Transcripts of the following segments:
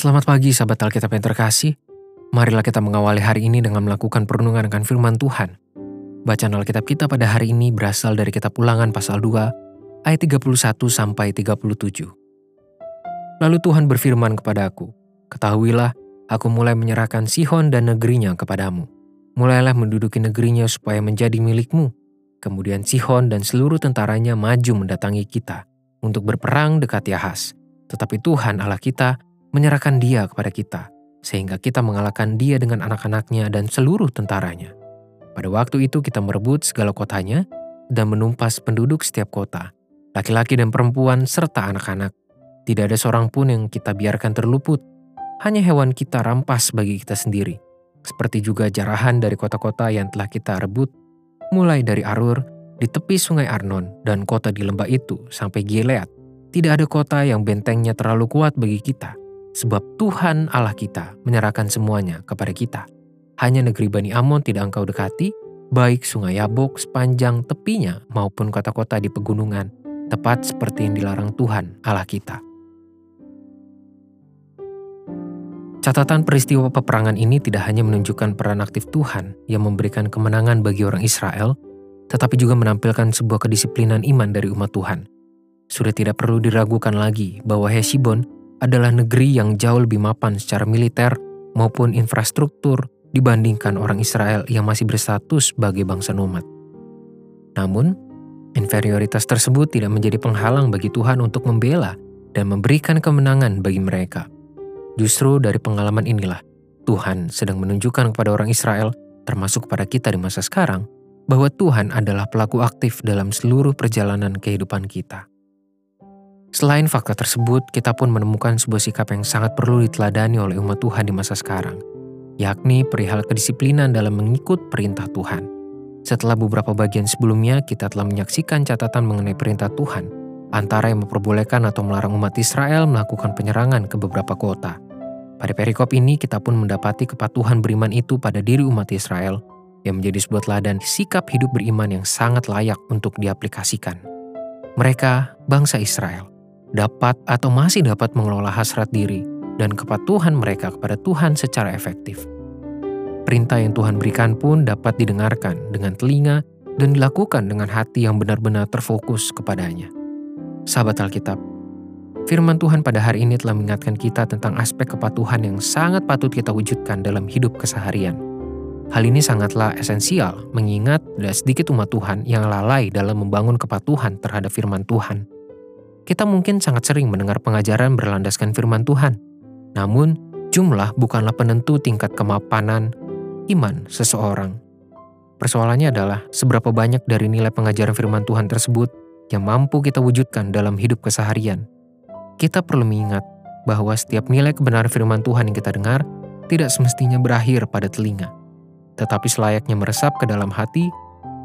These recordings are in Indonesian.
Selamat pagi sahabat Alkitab yang terkasih. Marilah kita mengawali hari ini dengan melakukan perenungan akan firman Tuhan. Bacaan Alkitab kita pada hari ini berasal dari kitab Ulangan pasal 2 ayat 31 sampai 37. Lalu Tuhan berfirman kepadaku, Ketahuilah, aku mulai menyerahkan Sihon dan negerinya kepadamu. Mulailah menduduki negerinya supaya menjadi milikmu. Kemudian Sihon dan seluruh tentaranya maju mendatangi kita untuk berperang dekat Yahas. Tetapi Tuhan Allah kita menyerahkan dia kepada kita, sehingga kita mengalahkan dia dengan anak-anaknya dan seluruh tentaranya. Pada waktu itu kita merebut segala kotanya dan menumpas penduduk setiap kota, laki-laki dan perempuan serta anak-anak. Tidak ada seorang pun yang kita biarkan terluput, hanya hewan kita rampas bagi kita sendiri, seperti juga jarahan dari kota-kota yang telah kita rebut, mulai dari Arur, di tepi sungai Arnon, dan kota di lembah itu sampai Gilead. Tidak ada kota yang bentengnya terlalu kuat bagi kita, sebab Tuhan Allah kita menyerahkan semuanya kepada kita. Hanya negeri Bani Amon tidak engkau dekati, baik sungai Yabok sepanjang tepinya maupun kota-kota di pegunungan, tepat seperti yang dilarang Tuhan Allah kita. Catatan peristiwa peperangan ini tidak hanya menunjukkan peran aktif Tuhan yang memberikan kemenangan bagi orang Israel, tetapi juga menampilkan sebuah kedisiplinan iman dari umat Tuhan. Sudah tidak perlu diragukan lagi bahwa Hesibon adalah negeri yang jauh lebih mapan secara militer maupun infrastruktur dibandingkan orang Israel yang masih berstatus sebagai bangsa nomad. Namun, inferioritas tersebut tidak menjadi penghalang bagi Tuhan untuk membela dan memberikan kemenangan bagi mereka. Justru dari pengalaman inilah, Tuhan sedang menunjukkan kepada orang Israel, termasuk kepada kita di masa sekarang, bahwa Tuhan adalah pelaku aktif dalam seluruh perjalanan kehidupan kita. Selain fakta tersebut, kita pun menemukan sebuah sikap yang sangat perlu diteladani oleh umat Tuhan di masa sekarang, yakni perihal kedisiplinan dalam mengikut perintah Tuhan. Setelah beberapa bagian sebelumnya, kita telah menyaksikan catatan mengenai perintah Tuhan antara yang memperbolehkan atau melarang umat Israel melakukan penyerangan ke beberapa kota. Pada perikop ini kita pun mendapati kepatuhan beriman itu pada diri umat Israel yang menjadi sebuah teladan sikap hidup beriman yang sangat layak untuk diaplikasikan. Mereka, bangsa Israel, dapat atau masih dapat mengelola hasrat diri dan kepatuhan mereka kepada Tuhan secara efektif. Perintah yang Tuhan berikan pun dapat didengarkan dengan telinga dan dilakukan dengan hati yang benar-benar terfokus kepadanya. Sahabat Alkitab, firman Tuhan pada hari ini telah mengingatkan kita tentang aspek kepatuhan yang sangat patut kita wujudkan dalam hidup keseharian. Hal ini sangatlah esensial mengingat ada sedikit umat Tuhan yang lalai dalam membangun kepatuhan terhadap firman Tuhan. Kita mungkin sangat sering mendengar pengajaran berlandaskan firman Tuhan, namun jumlah bukanlah penentu tingkat kemapanan iman seseorang. Persoalannya adalah seberapa banyak dari nilai pengajaran firman Tuhan tersebut yang mampu kita wujudkan dalam hidup keseharian. Kita perlu mengingat bahwa setiap nilai kebenaran firman Tuhan yang kita dengar tidak semestinya berakhir pada telinga, tetapi selayaknya meresap ke dalam hati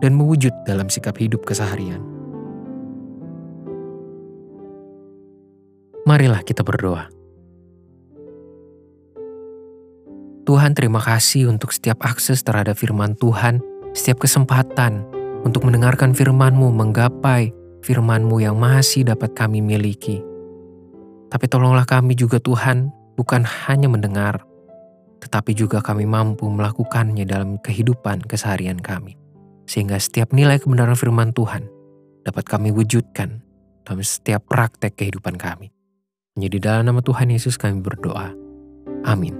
dan mewujud dalam sikap hidup keseharian. Marilah kita berdoa. Tuhan terima kasih untuk setiap akses terhadap firman Tuhan, setiap kesempatan untuk mendengarkan firman-Mu menggapai firman-Mu yang masih dapat kami miliki. Tapi tolonglah kami juga Tuhan, bukan hanya mendengar, tetapi juga kami mampu melakukannya dalam kehidupan keseharian kami. Sehingga setiap nilai kebenaran firman Tuhan dapat kami wujudkan dalam setiap praktek kehidupan kami. Menjadi dalam nama Tuhan Yesus kami berdoa. Amin.